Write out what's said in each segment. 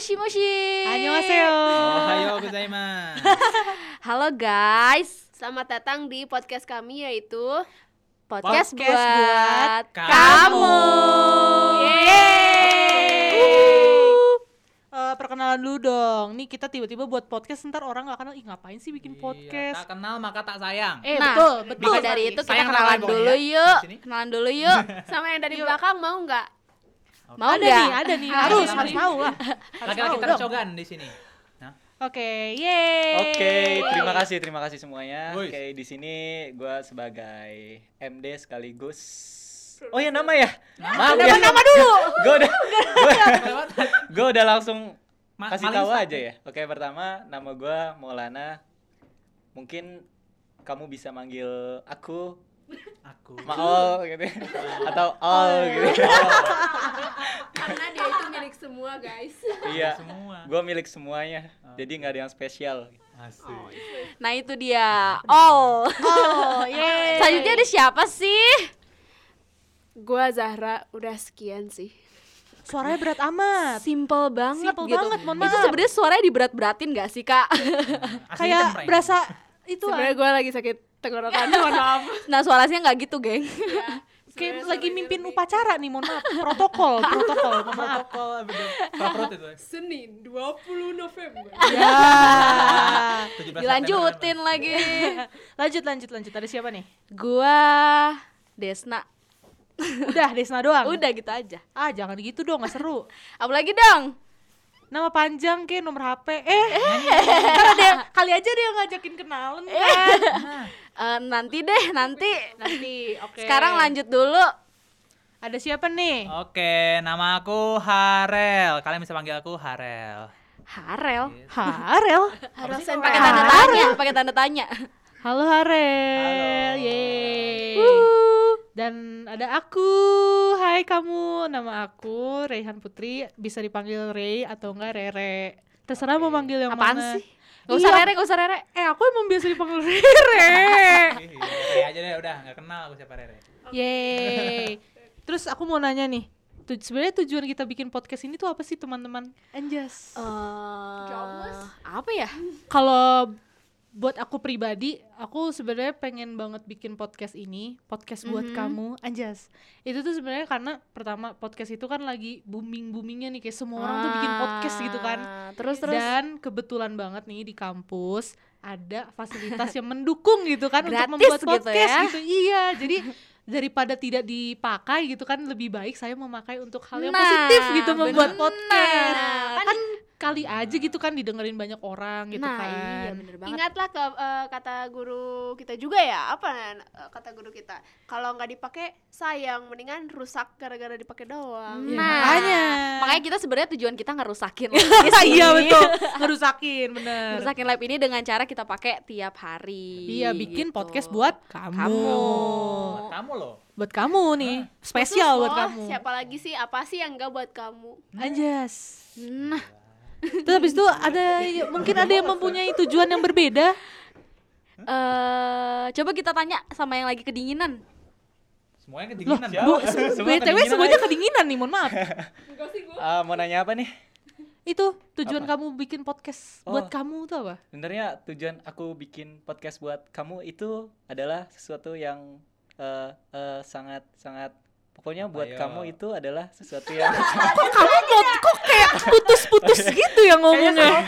moshi moshi. Annyeonghaseyo. Ohayo gozaimasu. Halo guys, Selamat datang di podcast kami yaitu podcast, Podcast buat, buat kamu. Eh, perkenalan dulu dong. Nih kita tiba-tiba buat podcast ntar orang nggak kenal. Ih ngapain sih bikin Iya, podcast? tak kenal maka tak sayang. Eh Nah, betul betul. Maka dari itu kita kenalan kenal dulu pokoknya. yuk. Kenalan dulu yuk. sama yang dari belakang mau nggak? Mau ada nih, ada nih. Harus, Harus tahu lah. Harus Laki-laki tercogan di sini. Nah, Oke, yeay. Oke, terima kasih, terima kasih semuanya. Oke, di sini gua sebagai MD sekaligus Oh ya nama ya? Maaf ya. Nama dulu. Gue udah gue udah langsung Ma- kasih tahu aja ya. Oke, pertama nama gua Maulana. Mungkin kamu bisa manggil aku aku. Maol gitu ya. atau Ol gitu. Karena dia itu milik semua guys. Iya. Semua. Gua milik semuanya. Jadi nggak ada yang spesial. Asik. Nah itu dia. Oh. Oh, yeay. Selanjutnya ada siapa sih? Gua Zahra udah sekian sih. Suaranya berat amat. Simple banget Simple gitu. banget, mohon Itu maaf. sebenarnya suaranya diberat-beratin gak sih kak? Kayak berasa itu Sebenarnya gua lagi sakit tenggorokan, mohon maaf. nah suaranya nggak gitu geng. kayak lagi mimpin upacara nih, mohon maaf. Protokol, protokol, mohon maaf. protokol itu. Senin 20 November. Ya. 17 Dilanjutin lagi. lanjut, lanjut, lanjut. Ada siapa nih? Gua Desna. Udah, Desna doang. Udah gitu aja. Ah, jangan gitu dong, gak seru. Apalagi dong? Nama panjang ke nomor HP. Eh, ntar ada yang, kali aja dia ngajakin kenalan kan. Eh, nanti deh, nanti. Nanti, oke. Sekarang lanjut dulu. Ada siapa nih? Oke, nama aku Harel. Kalian bisa panggil aku Harel. Harel. Harel. Harus sih Pakai tanda tanya, pakai tanda tanya. Halo Harel. Halo. Yeay. Dan ada aku. Hai kamu, nama aku Rehan Putri. Bisa dipanggil Rey atau enggak Rere. Terserah mau manggil yang Apaan mana. sih? Gak usah Iya. rere, gak usah rere. Eh, aku emang biasa dipanggil Rere. Rere aja deh udah, nggak kenal aku siapa Rere. Yeay. Terus aku mau nanya nih. Tu- Sebenarnya tujuan kita bikin podcast ini tuh apa sih teman-teman? Anjas. Jobless. apa ya? Kalau buat aku pribadi, aku sebenarnya pengen banget bikin podcast ini, podcast buat Mhm. kamu, Anjas. Itu tuh sebenarnya karena pertama podcast itu kan lagi booming boomingnya nih, kayak semua orang tuh bikin podcast gitu kan. Ah, Terus terus. Dan kebetulan banget nih di kampus ada fasilitas yang mendukung gitu kan untuk Gratis membuat gitu podcast ya. gitu. Iya, jadi daripada tidak dipakai gitu kan lebih baik saya memakai untuk hal yang Nah, positif gitu membuat bener. podcast. Kan- Kan kali aja gitu kan didengerin banyak orang gitu nah, kan. iya bener banget. Ingatlah ke eh, kata guru kita juga ya, apa eh, kata guru kita? Kalau nggak dipakai sayang, mendingan rusak gara-gara dipakai doang. Ya, Nah, makanya. Makanya kita sebenarnya tujuan kita ngerusakin Iya betul, ngerusakin bener. Ngerusakin live ini dengan cara kita pakai tiap hari. Iya bikin gitu. podcast buat kamu. Kamu. Buat kamu loh. Buat kamu nih, spesial Khusus buat kamu. Siapa lagi sih? Apa sih yang nggak buat kamu? Anjas. Nah, Terus habis itu ada mungkin ada yang mempunyai tujuan yang berbeda. eh coba kita tanya sama yang lagi kedinginan. Semuanya Loh, kedinginan. bu, Siapa? se- Semua BTW kedinginan semuanya aja. kedinginan nih, mohon maaf. Ah, mau nanya apa nih? Itu tujuan Apa? kamu bikin podcast Oh. buat kamu tuh apa? Sebenarnya tujuan aku bikin podcast buat kamu itu adalah sesuatu yang eh, eh, sangat sangat pokoknya buat Ayo. kamu itu adalah sesuatu yang Kamu mau kok putus-putus gitu ya ngomongnya.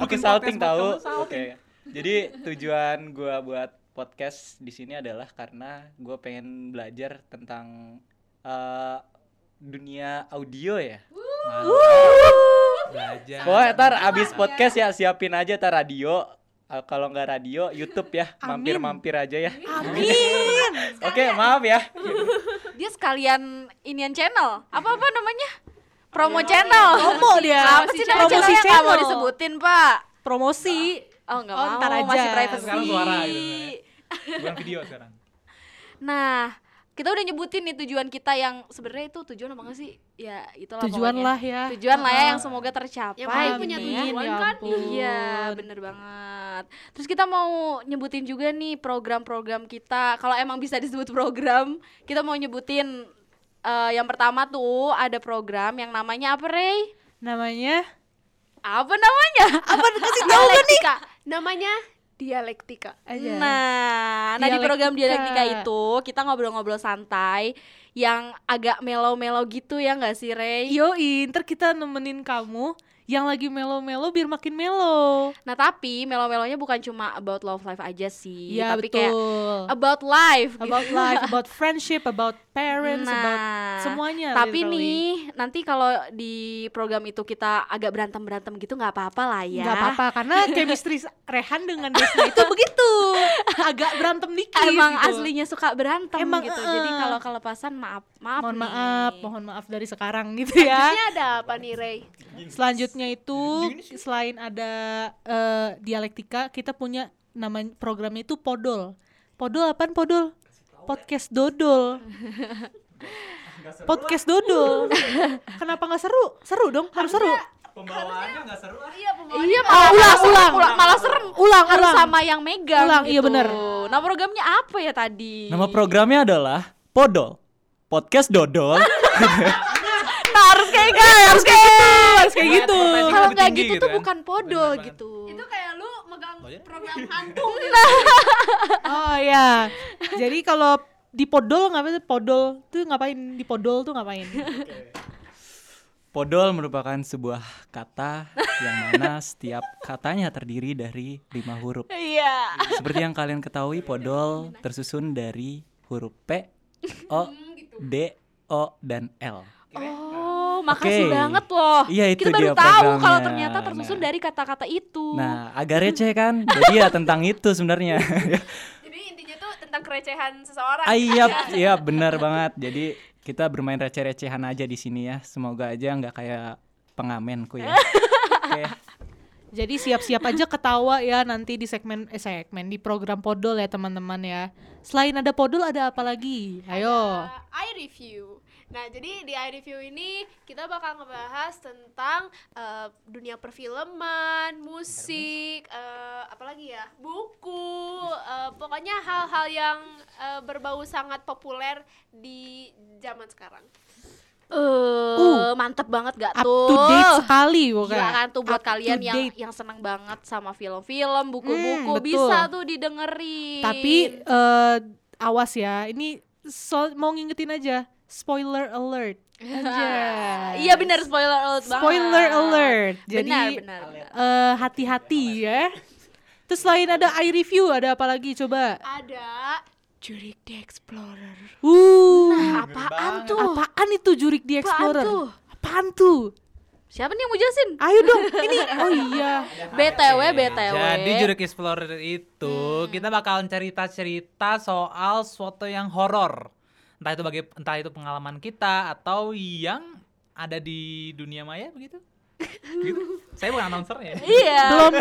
Oke salting tahu. Oke. Jadi tujuan gua buat podcast di sini adalah karena gua pengen belajar tentang eh, dunia audio ya. Belajar. Pokoknya ntar abis podcast ya siapin aja tar radio. Eh, kalau nggak radio, YouTube ya, mampir-mampir aja ya. Amin. Oke, maaf ya. Dia sekalian inian channel. Apa-apa namanya? Promo channel. Promo dia. Apa sih nama Promosi nggak mau channel. disebutin, Pak? Promosi. Oh, nggak Oh, mau. ntar aja. Masih privacy. Sekarang suara gitu. Bukan video sekarang. Nah, kita udah nyebutin nih tujuan kita yang sebenarnya itu tujuan apa nggak sih? Ya, itulah Tujuan pokoknya. lah ya. Tujuan lah ya yang semoga tercapai. Yang penting punya ya. tujuan ya kan? ampun. Iya, bener banget. Terus kita mau nyebutin juga nih program-program kita. Kalau emang bisa disebut program, kita mau nyebutin eh, yang pertama tuh ada program yang namanya apa, Rey? Namanya Apa namanya? apa kasih tahu gak nih? dialektika namanya dialektika Aja. Nah, nah di program Dialektika. dialektika itu kita ngobrol-ngobrol santai yang agak melo-melo gitu ya nggak sih Rey? Yoi, ntar kita nemenin kamu yang lagi melo-melo biar makin melo. Nah tapi melo-melonya bukan cuma about love life aja sih, Iya tapi betul. kayak about life. gitu. about life, about friendship, about parents, about Nah, semuanya. Tapi literally. nih nanti kalau di program itu kita agak berantem berantem gitu nggak apa-apa lah ya. nggak apa-apa karena chemistry Rehan dengan Desna itu begitu, agak berantem dikit. Emang gitu. aslinya suka berantem Emang, gitu. eh, Jadi kalau kelepasan maaf maaf Mohon nih. maaf, mohon maaf dari sekarang gitu ya. ini ada apa nih Ray Selanjutnya itu selain ada eh, dialektika, kita punya nama programnya itu Podol. Podol apaan Podol? Podcast Dodol. Podcast Dodol. Kenapa nggak seru? Seru dong, harus seru. Pembawaannya nggak seru ah. iya pembawaannya Iya, malah, ulang, malah serem, ulang. ulang, malah serem. Ulang, Harus ulang. sama yang megang Ulang, iya gitu. bener. Nah, programnya apa ya tadi? Nama programnya adalah Podol. Podcast Dodol. Nah, harus kayak gitu, harus kayak gitu. Harus kayak gitu. Kalau nggak gitu gitu tuh kan. bukan podol gitu. itu kayak ya? program hantu Oh ya. Jadi kalau di Podol ngapain? Podol tuh ngapain? Di Podol tuh ngapain? Podol merupakan sebuah kata yang mana setiap katanya terdiri dari lima huruf. Iya. Seperti yang kalian ketahui, Podol tersusun dari huruf P, O, D, O, dan L. Oh, makasih Oke. banget loh. Iya, itu Kita baru dia tahu kalau ternyata tersusun Nah. dari kata-kata itu. Nah, agak receh kan? Jadi ya tentang itu sebenarnya. jadi intinya tuh tentang kerecehan seseorang Ah, iya, iya benar banget. Jadi kita bermain receh-recehan aja di sini ya. Semoga aja nggak kayak pengamenku ya. Oke. Jadi siap-siap aja ketawa ya nanti di segmen eh segmen di program Podol ya teman-teman ya. Selain ada Podol ada apa lagi? Ayo. Uh, I review. Nah, jadi di I review ini kita bakal ngebahas tentang uh, dunia perfilman, musik, uh, apalagi ya, buku, uh, pokoknya hal-hal yang uh, berbau sangat populer di zaman sekarang. Eh, mantep banget gak Up tuh? to date sekali Gila pokoknya. kan tuh buat Up kalian yang date. yang senang banget sama film-film, buku-buku Hmm, betul. bisa tuh didengerin. Tapi eh, awas ya, ini so- mau ngingetin aja spoiler alert. Iya benar spoiler alert banget. Spoiler alert. Jadi benar, benar, benar. eh, hati-hati ya. Terus selain ada i review ada apa lagi coba? Ada Jurik the Explorer. Uh, Nah, apaan tuh? apaan itu Jurik the Apaan Explorer? tuh? Apaan tuh? Siapa nih yang mau jelasin? Ayo dong, ini oh iya. BTW, BTW. Jadi Jurek Explorer itu kita bakalan cerita-cerita soal sesuatu yang horor. Entah itu bagi entah itu pengalaman kita atau yang ada di dunia maya begitu. gitu. Saya bukan announcer ya. Iya. Belum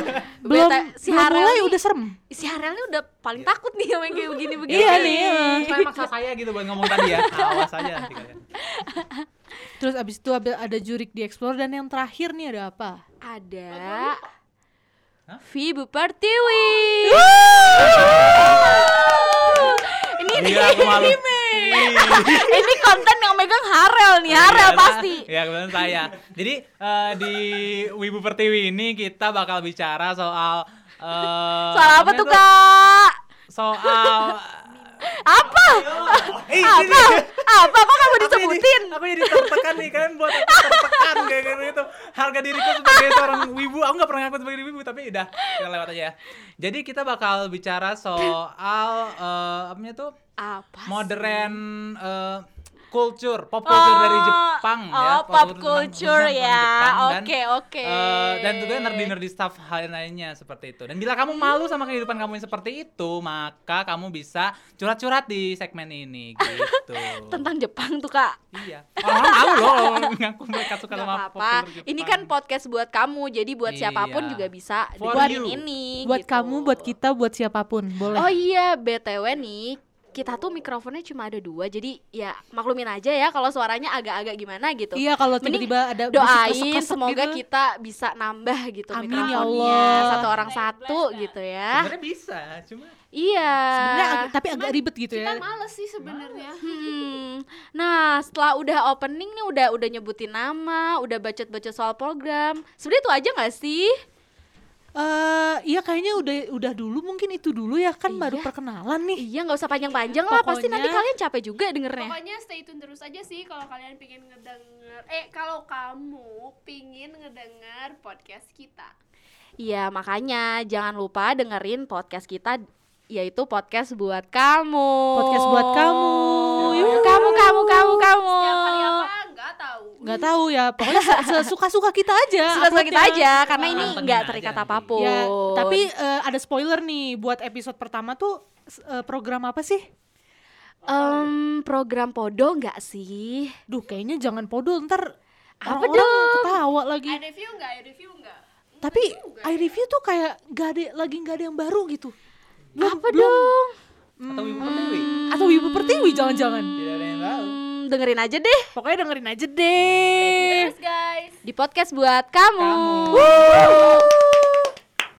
belum si belum Harel mulai udah serem. Si Harel ini udah paling takut nih sama yang kayak begini-begini. Iya nih. Supaya maksa saya gitu buat ngomong tadi ya. Awas aja nanti kalian. Terus abis itu ada, ada Jurik di Explorer dan yang terakhir nih ada apa? Ada Hah? Vibu Pertiwi. ini malu. Ini konten yang megang Harel nih, Harel Iya, pasti. Ya kebetulan saya. Jadi eh, di Wibu Pertiwi ini kita bakal bicara soal eh, Soal apa tuh, Kak? Soal Apa? Eh, Apa? Apa? Kok kamu disebutin? Aku jadi tertekan nih kalian buat aku kayak gitu. Harga diriku sebagai seorang wibu, aku nggak pernah ngaku sebagai wibu tapi udah kita lewat aja ya. Jadi kita bakal bicara soal eh apanya tuh Apa? sih? modern eh, culture, pop culture dari Jepang oh, ya. pop culture ya. Oke, oke. eh, dan juga nerdy-nerdy stuff hal lainnya seperti itu. Dan bila kamu malu sama kehidupan kamu yang seperti itu, maka kamu bisa curhat-curhat di segmen ini gitu. Tentang Jepang tuh, Kak. Iya. Orang tahu loh ngaku mereka suka Gak sama pop apa-apa. culture Ini kan podcast buat kamu, jadi buat Iya. siapa pun juga bisa you. ini. Buat gitu. kamu, buat kita, buat siapa pun boleh. Oh iya, BTW nih, kita tuh mikrofonnya cuma ada dua, jadi ya maklumin aja ya kalau suaranya agak-agak gimana gitu. Iya kalau Mending tiba-tiba ada Doain desek-desek semoga gitu. kita bisa nambah gitu Amin mikrofonnya ya Allah. satu orang satu gitu ya. Sebenarnya bisa, cuma Iya. Sebenarnya tapi agak ribet gitu kita ya. males sih sebenarnya Hmm. Nah, setelah udah opening nih udah udah nyebutin nama, udah bacot-bacot soal program. Sebenarnya itu aja nggak sih? Eh, iya kayaknya udah udah dulu mungkin itu dulu ya kan baru Iya. perkenalan nih. Iya, nggak usah panjang-panjang lah. Pasti nanti kalian capek juga dengernya. Pokoknya stay tune terus aja sih kalau kalian pengen ngedenger Eh kalau kamu pingin ngedenger podcast kita Iya, makanya jangan lupa dengerin podcast kita yaitu podcast buat kamu. Podcast buat kamu. Yuh, kamu kamu kamu kamu. Setiap hari apa nggak tahu Nggak tahu ya, pokoknya se- sesuka-suka kita aja. Suka-suka kita uploadnya. aja karena ini nggak terikat apa pun. Ya, tapi eh, ada spoiler nih buat episode pertama tuh eh, program apa sih? Em, program podo nggak sih? Duh, kayaknya jangan podol ntar Apa dong? ketawa lagi. I review nggak I review nggak Tapi I review tuh kayak gak ada lagi nggak ada yang baru gitu. Belum, Apa belum. dong? atau ibu pertiwi. Atau Ibu Pertiwi jangan-jangan. Tidak ada yang tahu dengerin aja deh. Pokoknya dengerin aja deh. Terus guys. Di podcast buat kamu. kamu.